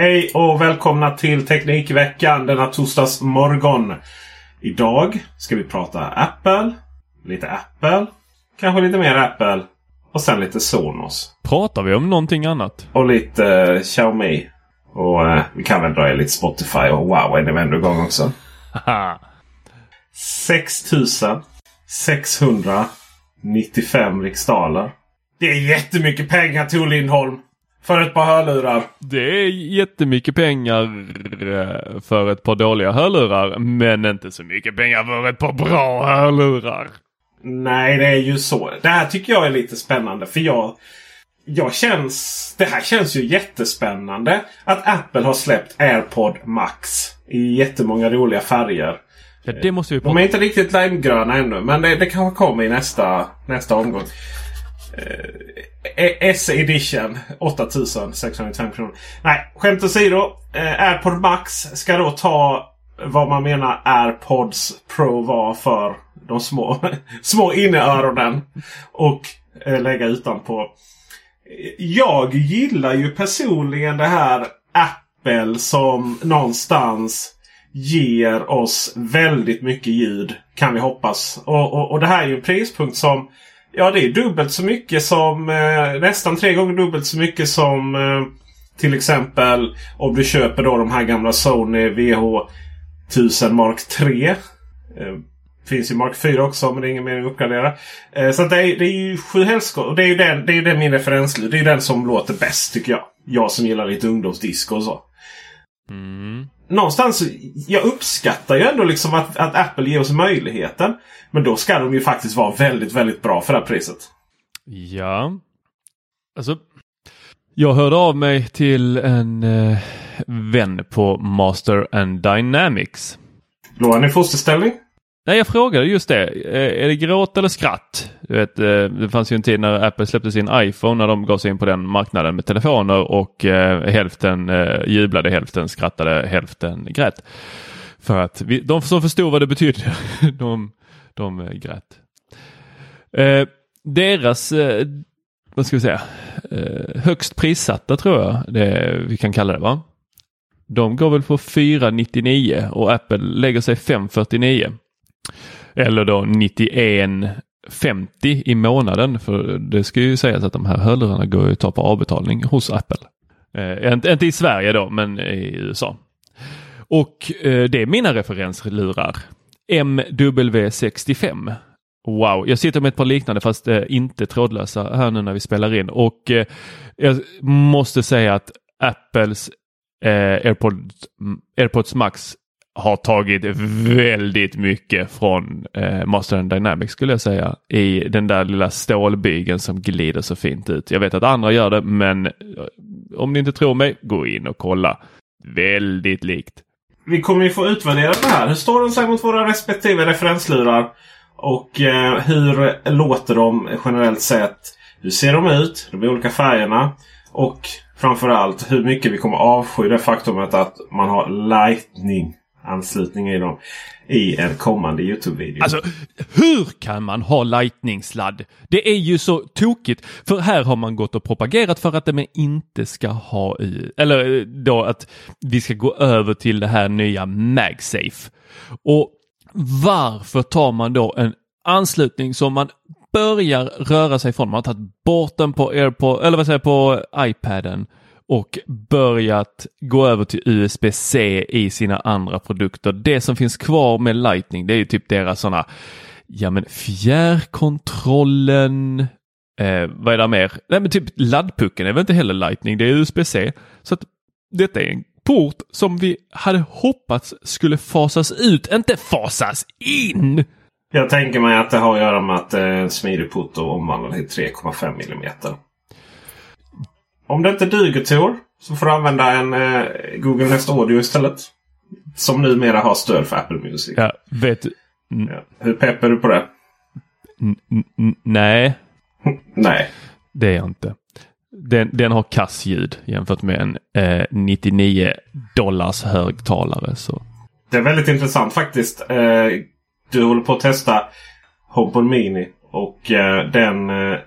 Hej och välkomna till Teknikveckan denna torsdags morgon. Idag ska vi prata Apple. Lite Apple. Kanske lite mer Apple. Och sen lite Sonos. Pratar vi om någonting annat? Och lite eh, Xiaomi. Och eh, vi kan väl dra i lite Spotify och Huawei när vi ändå igång också. Haha. 6695 riksdaler. Det är jättemycket pengar Tor Lindholm. För ett par hörlurar. Det är jättemycket pengar eh, för ett par dåliga hörlurar, men inte så mycket pengar för ett par bra hörlurar. Nej, det är ju så. Det här tycker jag är lite spännande. För jag, jag känns... Det här känns ju jättespännande. Att Apple har släppt AirPod Max i jättemånga roliga färger. Ja, det måste vi De är inte riktigt limegröna ännu, men det, det kanske kommer i nästa, nästa omgång. Eh, eh S-edition 8695 kronor. Nej, skämt åsido. Eh, AirPod Max ska då ta vad man menar AirPods Pro var för de små, små inneöronen. Och eh, lägga utanpå. Jag gillar ju personligen det här Apple som någonstans ger oss väldigt mycket ljud. Kan vi hoppas. Och, och, och det här är ju en prispunkt som Ja, det är dubbelt så mycket som eh, nästan tre gånger dubbelt så mycket som eh, till exempel om du köper då de här gamla Sony VH1000 Mark 3. Eh, finns ju Mark 4 också men det är ingen mening att uppgradera. Eh, så att det, är, det är ju sju helskott. Och det är ju den, det är den min referenslyd. Det är ju den som låter bäst tycker jag. Jag som gillar lite ungdomsdisco och så. Mm. Någonstans, jag uppskattar ju ändå liksom att, att Apple ger oss möjligheten. Men då ska de ju faktiskt vara väldigt, väldigt bra för det här priset. Ja. Alltså. Jag hörde av mig till en eh, vän på Master and Dynamics. Låg han i fosterställning? Nej, jag frågade just det. Eh, är det gråt eller skratt? Du vet, eh, det fanns ju en tid när Apple släppte sin iPhone när de gav sig in på den marknaden med telefoner och eh, hälften eh, jublade, hälften skrattade, hälften grät. För att vi, de som förstod vad det betydde, de, de eh, grät. Eh, deras, eh, vad ska vi säga, eh, högst prissatta tror jag det vi kan kalla det va? De går väl på 499 och Apple lägger sig 549. Eller då 91,50 i månaden. För det ska ju sägas att de här hörlurarna går ju att ta på avbetalning hos Apple. Eh, inte, inte i Sverige då, men i USA. Och eh, det är mina referenslurar. MW65. Wow, jag sitter med ett par liknande fast eh, inte trådlösa här nu när vi spelar in. Och eh, jag måste säga att Apples eh, AirPods, mm, AirPods Max har tagit väldigt mycket från eh, Master and Dynamics skulle jag säga i den där lilla stålbygeln som glider så fint ut. Jag vet att andra gör det men eh, om ni inte tror mig, gå in och kolla. Väldigt likt. Vi kommer ju få utvärdera det här. Hur står de sig mot våra respektive referenslurar? Och eh, hur låter de generellt sett? Hur ser de ut? De olika färgerna. Och framförallt hur mycket vi kommer avsky det faktumet att man har Lightning anslutning i dem i en kommande Youtube-video. Alltså, hur kan man ha lightning-sladd? Det är ju så tokigt. För här har man gått och propagerat för att man inte ska ha i, eller eh, då att vi ska gå över till det här nya MagSafe. Och varför tar man då en anslutning som man börjar röra sig från. Man har tagit bort den på, AirPod, eller vad säger på iPaden och börjat gå över till USB-C i sina andra produkter. Det som finns kvar med Lightning det är ju typ deras sådana, ja men fjärrkontrollen, eh, vad är det mer? Nej men typ laddpucken är väl inte heller Lightning, det är USB-C. Så att detta är en port som vi hade hoppats skulle fasas ut, inte fasas in! Jag tänker mig att det har att göra med att det är en smidig port och omvandla till 3,5 mm. Om det inte duger Tor så får du använda en eh, Google Nest Audio istället. Som numera har stöd för Apple Music. Ja, vet du? Ja. Hur pepp är du på det? nej. nej. Det är jag inte. Den, den har kassljud jämfört med en eh, 99 dollars högtalare. Så. Det är väldigt intressant faktiskt. Eh, du håller på att testa HomePod Mini. Och eh, den eh,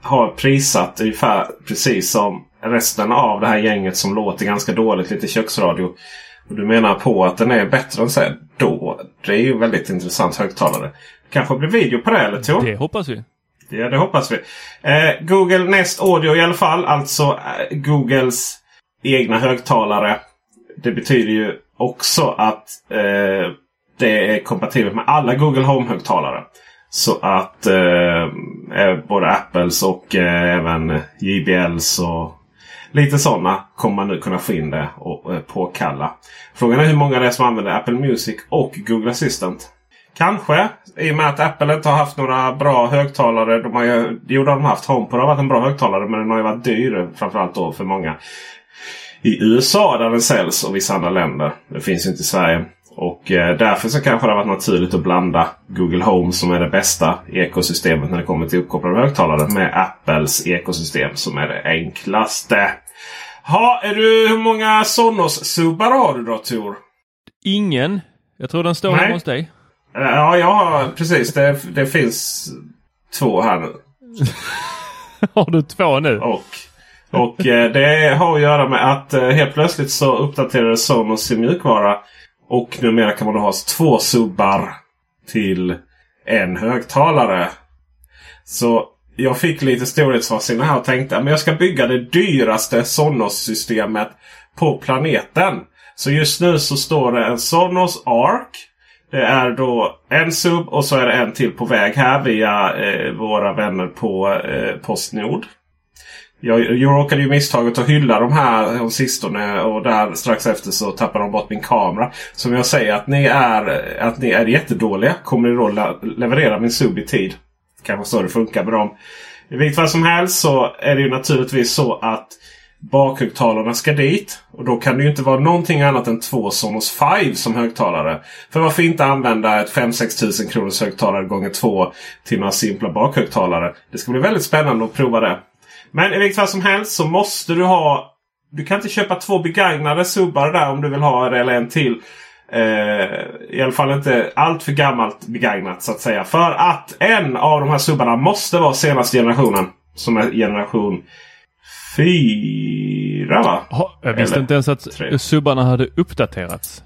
har prissatt ungefär precis som resten av det här gänget som låter ganska dåligt. Lite köksradio. Och du menar på att den är bättre än så då. Det är ju väldigt intressant högtalare. Kanske blir video på det eller Tor? Det hoppas vi. Ja, det hoppas vi. Eh, Google Nest Audio i alla fall. Alltså eh, Googles egna högtalare. Det betyder ju också att eh, det är kompatibelt med alla Google Home-högtalare. Så att eh, både Apples och eh, även JBLs och lite sådana kommer man nu kunna få in det och eh, påkalla. Frågan är hur många det är som använder Apple Music och Google Assistant. Kanske i och med att Apple inte har haft några bra högtalare. De har ju, jo, de har haft HomePod har varit en bra högtalare men den har ju varit dyr. Framförallt då för många i USA där den säljs och vissa andra länder. Det finns ju inte i Sverige. Och eh, därför så kanske det har varit naturligt att blanda Google Home som är det bästa ekosystemet när det kommer till uppkopplade högtalare med Apples ekosystem som är det enklaste. Ha, är du, hur många Sonos-subbar har du då Tor? Ingen. Jag tror den står hemma hos dig. Eh, ja, ja precis. Det, det finns två här nu. har du två nu? Och, och eh, det har att göra med att helt plötsligt så uppdaterades Sonos sin mjukvara och numera kan man då ha två subbar till en högtalare. Så jag fick lite storhetsvansinne här och tänkte att jag ska bygga det dyraste Sonos-systemet på planeten. Så just nu så står det en Sonos Arc. Det är då en sub och så är det en till på väg här via eh, våra vänner på eh, Postnord. Jag, jag råkade ju misstaget att hylla de här om sistone och där strax efter så tappade de bort min kamera. Som jag säger att ni är, att ni är jättedåliga. Kommer ni då leverera min sub i tid? Kanske så det funkar med dem. I vilket fall som helst så är det ju naturligtvis så att bakhögtalarna ska dit. Och då kan det ju inte vara någonting annat än två Sonos 5 som högtalare. För varför inte använda ett 5-6 tusen kronors högtalare gånger två till några simpla bakhögtalare. Det ska bli väldigt spännande att prova det. Men i vilket fall som helst så måste du ha... Du kan inte köpa två begagnade subbar där om du vill ha eller en till. Eh, I alla fall inte allt för gammalt begagnat så att säga. För att en av de här subbarna måste vara senaste generationen. Som är generation 4 va? Ha, jag visste eller inte ens att 3. subbarna hade uppdaterats.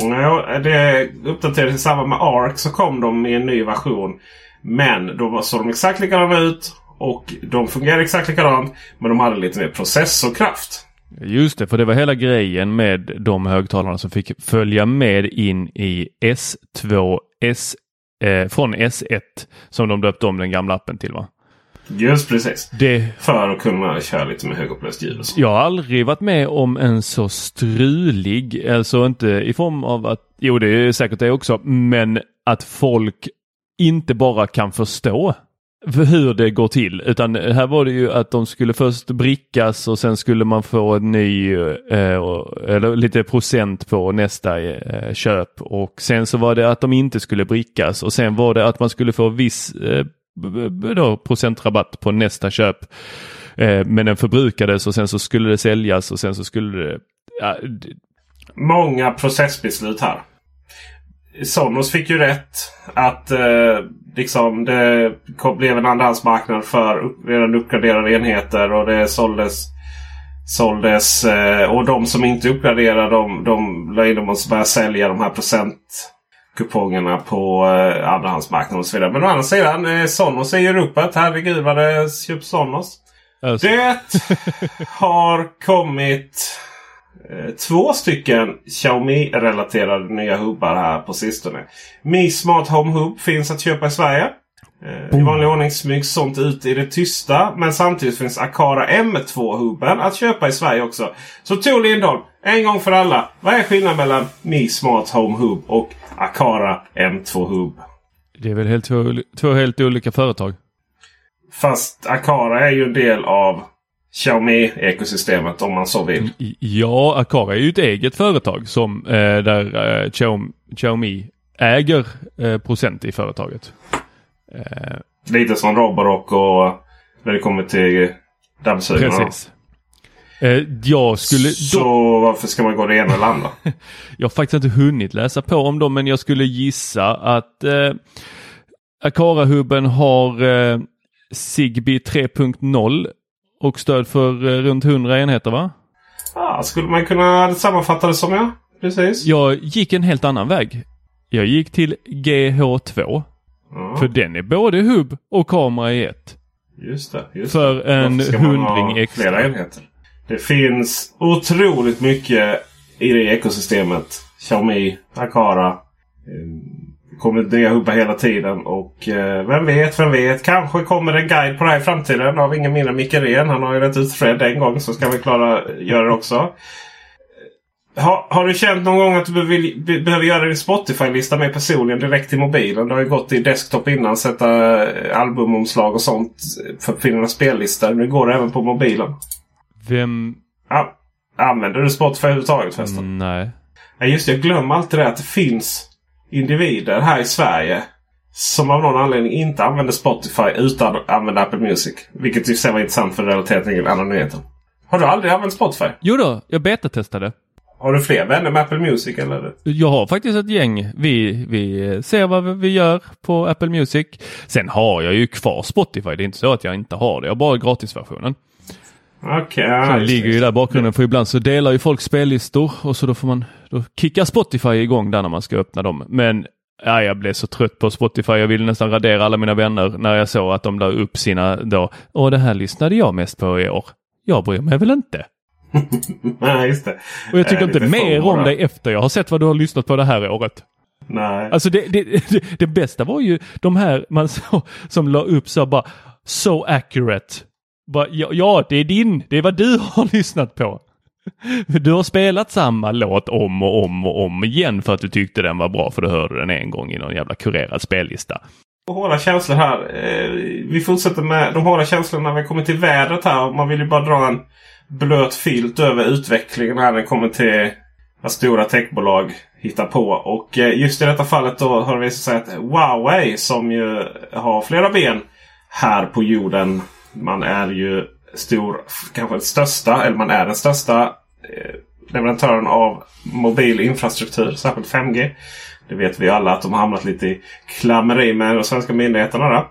Nej, det uppdaterades i samband med ARC så kom de i en ny version. Men då såg de exakt likadana ut. Och de fungerar exakt likadant. Men de hade lite mer processorkraft. Just det, för det var hela grejen med de högtalarna som fick följa med in i S2 S, eh, från S1 som de döpte om den gamla appen till va? Just precis. Det... För att kunna köra lite med högupplöst ljud. Jag har aldrig varit med om en så strulig, alltså inte i form av att, jo det är säkert det också, men att folk inte bara kan förstå hur det går till. Utan här var det ju att de skulle först brickas och sen skulle man få en ny, eh, eller lite procent på nästa eh, köp. Och sen så var det att de inte skulle brickas och sen var det att man skulle få viss eh, då, procentrabatt på nästa köp. Eh, men den förbrukades och sen så skulle det säljas och sen så skulle det... Ja, Många processbeslut här. Sonos fick ju rätt att eh, liksom det kom, blev en andrahandsmarknad för upp, redan uppgraderade enheter och det såldes såldes eh, och de som inte uppgraderade de, de la in dem och började sälja de här procentkupongerna på eh, andrahandsmarknaden och så vidare. Men å andra sidan eh, Sonos är ju ropet. Herregud vad det köps Sonos. alltså, Det har kommit två stycken Xiaomi-relaterade nya hubbar här på sistone. Mi Smart Home Hub finns att köpa i Sverige. Eh, I vanlig ordning smygs sånt ut i det tysta. Men samtidigt finns Akara M2-hubben att köpa i Sverige också. Så Tor Lindholm, en gång för alla. Vad är skillnaden mellan Mi Smart Home Hub och Akara M2 Hub? det är väl helt två helt olika företag. Fast Akara är ju en del av Xiaomi-ekosystemet om man så vill. I- Ja, Akara är ju ett eget företag som eh, där eh, Xiaomi, Xiaomi äger eh, procent i företaget. Eh, Lite som Roborock och när det kommer till dammsugarna. då. precis. Eh, jag skulle... Så varför ska man gå det ena eller andra? Jag har faktiskt inte hunnit läsa på om dem men jag skulle gissa att eh, Akara-hubben har Zigbee 3.0 och stöd för eh, runt 100 enheter va? Ja, skulle man kunna sammanfatta det som ja. Precis. Jag gick en helt annan väg. Jag gick till GH2. Ja, För den är både hubb och kamera i ett. just det. Just för det. en hundring extra? Flera enheter. Det finns otroligt mycket i det ekosystemet. Xiaomi, Akara. Det kommer nya hubbar hela tiden. Och eh, vem vet, vem vet. Kanske kommer det en guide på det här i framtiden av ingen mindre än Micke Ren. Han har ju rätt ut Fred en gång så ska vi klara göra det också. Har, har du känt någon gång att du behöver, be, behöver göra din Spotify-lista med personligen direkt till mobilen? Du har ju gått i desktop innan, sätta eh, albumomslag och sånt för att finna spellistor. Nu går det även på mobilen. Vem? Ja, använder du Spotify överhuvudtaget förresten? Mm, nej. Ja, just det, jag glömmer alltid det att det finns individer här i Sverige som av någon anledning inte använder Spotify utan att använda Apple Music. Vilket i sig var intressant för relaterat till nyheter. Har du aldrig använt Spotify? Jo då, jag betatestade. Har du fler vänner med Apple Music? Eller? Jag har faktiskt ett gäng. Vi, vi ser vad vi- vi gör på Apple Music. Sen har jag ju kvar Spotify. Det är inte så att jag inte har det. Jag har bara gratisversionen. Den just ligger det. ju där i bakgrunden för ibland så delar ju folk spellistor och så då får man då kickar Spotify igång där när man ska öppna dem. Men ja, jag blev så trött på Spotify. Jag ville nästan radera alla mina vänner när jag såg att de la upp sina då. Och det här lyssnade jag mest på i år. Jag bryr mig väl inte. Nej, just det. Och jag tycker Eh, inte mer om dig efter jag har sett vad du har lyssnat på det här året. Nej. Alltså det, det, det, det bästa var ju de här man så, som la upp så bara so accurate. Bara, ja, ja, det är din. Det är vad du har lyssnat på. Du har spelat samma låt om och om och om igen för att du tyckte den var bra för du hörde den en gång i någon jävla kurerad spellista. Hårda känslor här. Eh, vi fortsätter med de hårda känslorna när vi kommer till vädret här. Man vill ju bara dra en blöt filt över utvecklingen här när det kommer till vad stora techbolag hittar på. Och eh, just i detta fallet då har det visat sig att Huawei som ju har flera ben här på jorden. Man är ju stor, kanske den största, eller man är den största eh, leverantören av mobil infrastruktur, särskilt 5G. Det vet vi alla att de har hamnat lite i klammeri med de svenska myndigheterna. Där.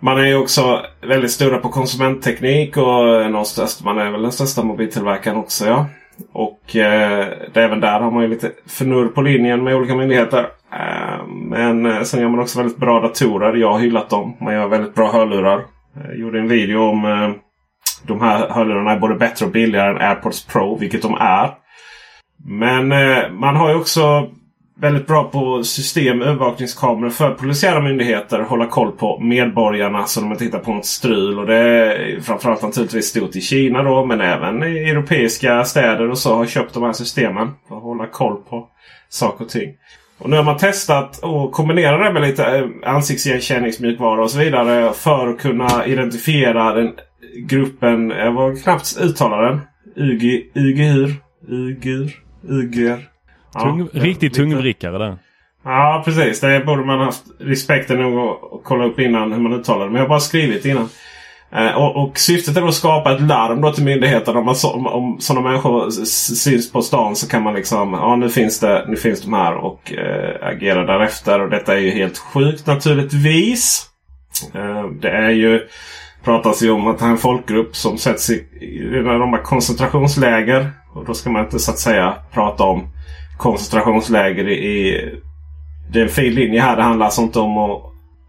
Man är ju också väldigt stora på konsumentteknik och är man är väl den största mobiltillverkaren också. ja. Och eh, det, även där har man ju lite förnurr på linjen med olika myndigheter. Eh, men eh, sen gör man också väldigt bra datorer. Jag har hyllat dem. Man gör väldigt bra hörlurar. Jag gjorde en video om eh, de här hörlurarna är både bättre och billigare än AirPods Pro, vilket de är. Men eh, man har ju också väldigt bra på system övervakningskameror för polisiära myndigheter. Hålla koll på medborgarna så de inte hittar på något strul. Och det är framförallt naturligtvis stort i Kina då men även i europeiska städer och så har köpt de här systemen. För att hålla koll på saker och ting. Och nu har man testat och kombinera det med lite eh, ansiktsigenkänningsmjukvara och så vidare. För att kunna identifiera den gruppen. Jag var knappt uttala den. Ugi, Ugur. Ugur. Uger. Ja, Tung, det- riktigt lite- tungvrickare där. Ja precis. Det borde man haft respekten nog att att kolla upp innan hur man uttalar det. Men jag har bara skrivit innan. Eh, och, och, syftet är att skapa ett larm då till myndigheterna. Om, man, om, om sådana människor syns på stan så kan man liksom, ja nu finns det, nu finns de här och eh, agera därefter. Och detta är ju helt sjukt naturligtvis. Eh, det är ju, pratas ju om att det är en folkgrupp som sätts i, i de här koncentrationsläger. Och då ska man inte så att säga prata om koncentrationsläger i, i det är en fin linje här. Det handlar alltså inte om att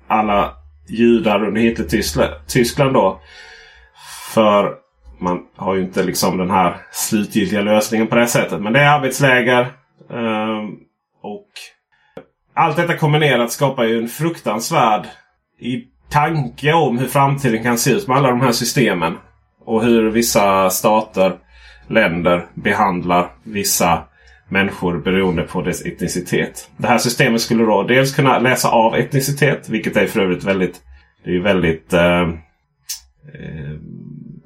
alla judar under Hitler-Tyskland då. För man har ju inte liksom den här slutgiltiga lösningen på det sättet. Men det är arbetsläger. Ehm, och allt detta kombinerat skapar ju en fruktansvärd i tanke om hur framtiden kan se ut med alla de här systemen. Och hur vissa stater, länder behandlar vissa människor beroende på dess etnicitet. Det här systemet skulle då dels kunna läsa av etnicitet, vilket är för övrigt väldigt... Det är väldigt... Eh, eh,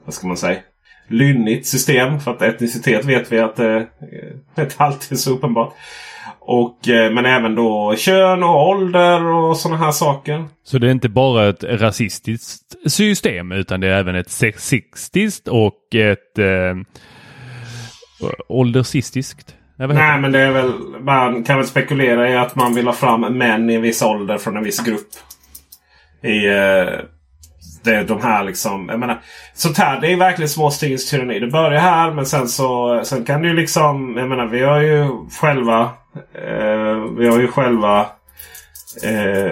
vad ska man säga? Lynnigt system. För att etnicitet vet vi att eh, det eh, inte alltid är så uppenbart. Och, eh, men även då kön och ålder och sådana här saker. Så det är inte bara ett rasistiskt system utan det är även ett sexistiskt och ett eh, åldersistiskt? Nej men det är väl, man kan väl spekulera i att man vill ha fram män i en viss ålder från en viss grupp. I eh, det de här liksom. Jag menar, sånt här det är verkligen småstingens tyranni. Det börjar här men sen så sen kan det ju liksom. Jag menar vi har ju själva. Eh, vi har ju själva. Eh,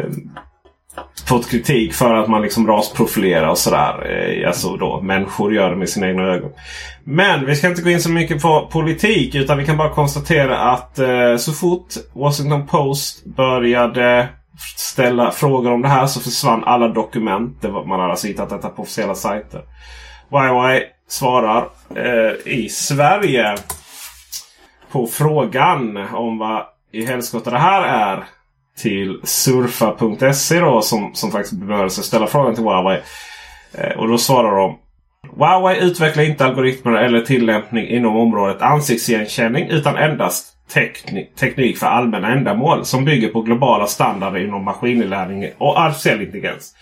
fått kritik för att man liksom rasprofilerar och sådär. Eh, alltså då människor gör det med sina egna ögon. Men vi ska inte gå in så mycket på politik utan vi kan bara konstatera att eh, så fort Washington Post började ställa frågor om det här så försvann alla dokument. Det var, man hade alltså hittat detta på officiella sajter. YY svarar eh, i Sverige på frågan om vad i helskotta det här är till surfa.se då som, som faktiskt började ställa frågan till Huawei. Eh, och då svarar de Huawei utvecklar inte algoritmer eller tillämpning inom området ansiktsigenkänning utan endast teknik, teknik för allmänna ändamål som bygger på globala standarder inom maskininlärning och artificiell intelligens.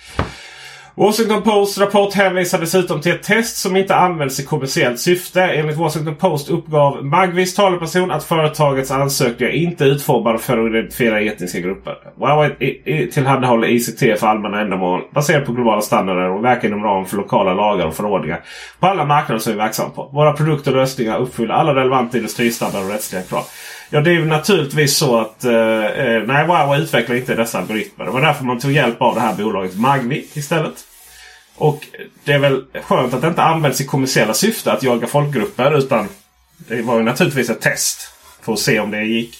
Washington Posts rapport hänvisar dessutom till ett test som inte används i kommersiellt syfte. Enligt Washington Post uppgav Magvis taleperson att företagets ansökningar inte är utformade för att identifiera etniska grupper. Huawei tillhandahåller ICT för allmänna ändamål baserat på globala standarder och verkar inom ramen för lokala lagar och förordningar på alla marknader som vi är verksamma på. Våra produkter och lösningar uppfyller alla relevanta industristandarder och rättsliga krav. Ja, det är ju naturligtvis så att eh, eh nej, Huawei utvecklar inte dessa algoritmer. Det var därför man tog hjälp av det här bolaget Magni istället. Och det är väl skönt att det inte används i kommersiella syfte att jaga folkgrupper. Utan det var ju naturligtvis ett test. För att se om det gick.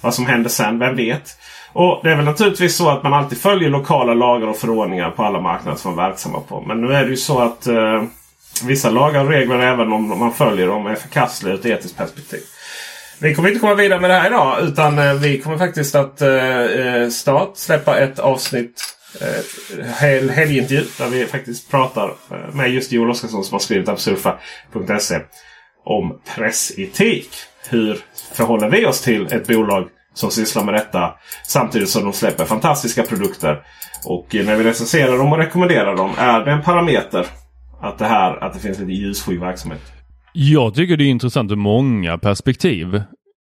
Vad som hände sen, vem vet? Och det är väl naturligtvis så att man alltid följer lokala lagar och förordningar på alla marknader som man är verksamma på. Men nu är det ju så att eh, vissa lagar och regler, även om man följer dem, är förkastliga ur ett etiskt perspektiv. Vi kommer inte komma vidare med det här idag utan eh, vi kommer faktiskt att eh, eh start släppa ett avsnitt eh, hel, helgintervju där vi faktiskt pratar eh, med just Joel Oskarsson som har skrivit Absurfa.se om pressetik. Hur förhåller vi oss till ett bolag som sysslar med detta samtidigt som de släpper fantastiska produkter. Och när vi recenserar dem och rekommenderar dem är det en parameter att det här att det finns lite ljusskygg verksamhet. Jag tycker det är intressant ur många perspektiv.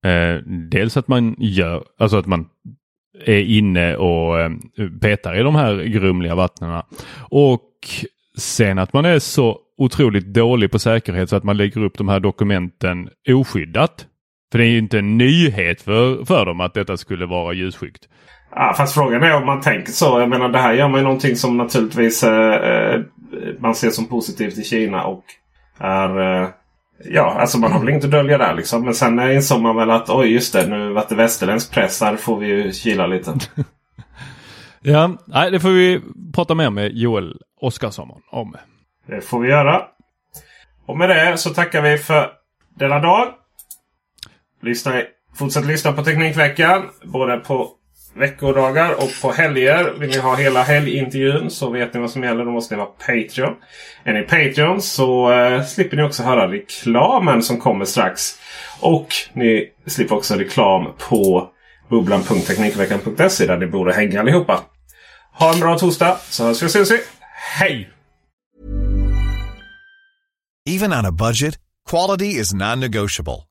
Eh, dels att man gör, alltså att man är inne och eh, petar i de här grumliga vattnena. Och sen att man är så otroligt dålig på säkerhet så att man lägger upp de här dokumenten oskyddat. För det är ju inte en nyhet för, för dem att detta skulle vara ljusskyggt. Ja, fast frågan är om man tänker så. Jag menar det här gör man ju någonting som naturligtvis eh, eh man ser som positivt i Kina och är eh, Ja, alltså man har väl inget att dölja där liksom. Men sen insåg man väl att oj just det, nu vart det västerländsk press. Där får vi ju kila lite. ja, nej, det får vi prata mer med Joel Oskarsson om. Det får vi göra. Och med det så tackar vi för denna dag. Lyssna, fortsätt lyssna på Teknikveckan. Både på veckodagar och på helger. Vill ni ha hela helgintervjun så vet ni vad som gäller. Då måste ni vara Patreon. Är ni Patreon så eh, slipper ni också höra reklamen som kommer strax. Och ni slipper också reklam på bubblan.teknikveckan.se där ni borde hänga allihopa. Ha en bra torsdag så hörs vi och syns vi. Hej! Even on a budget, quality is non-negotiable.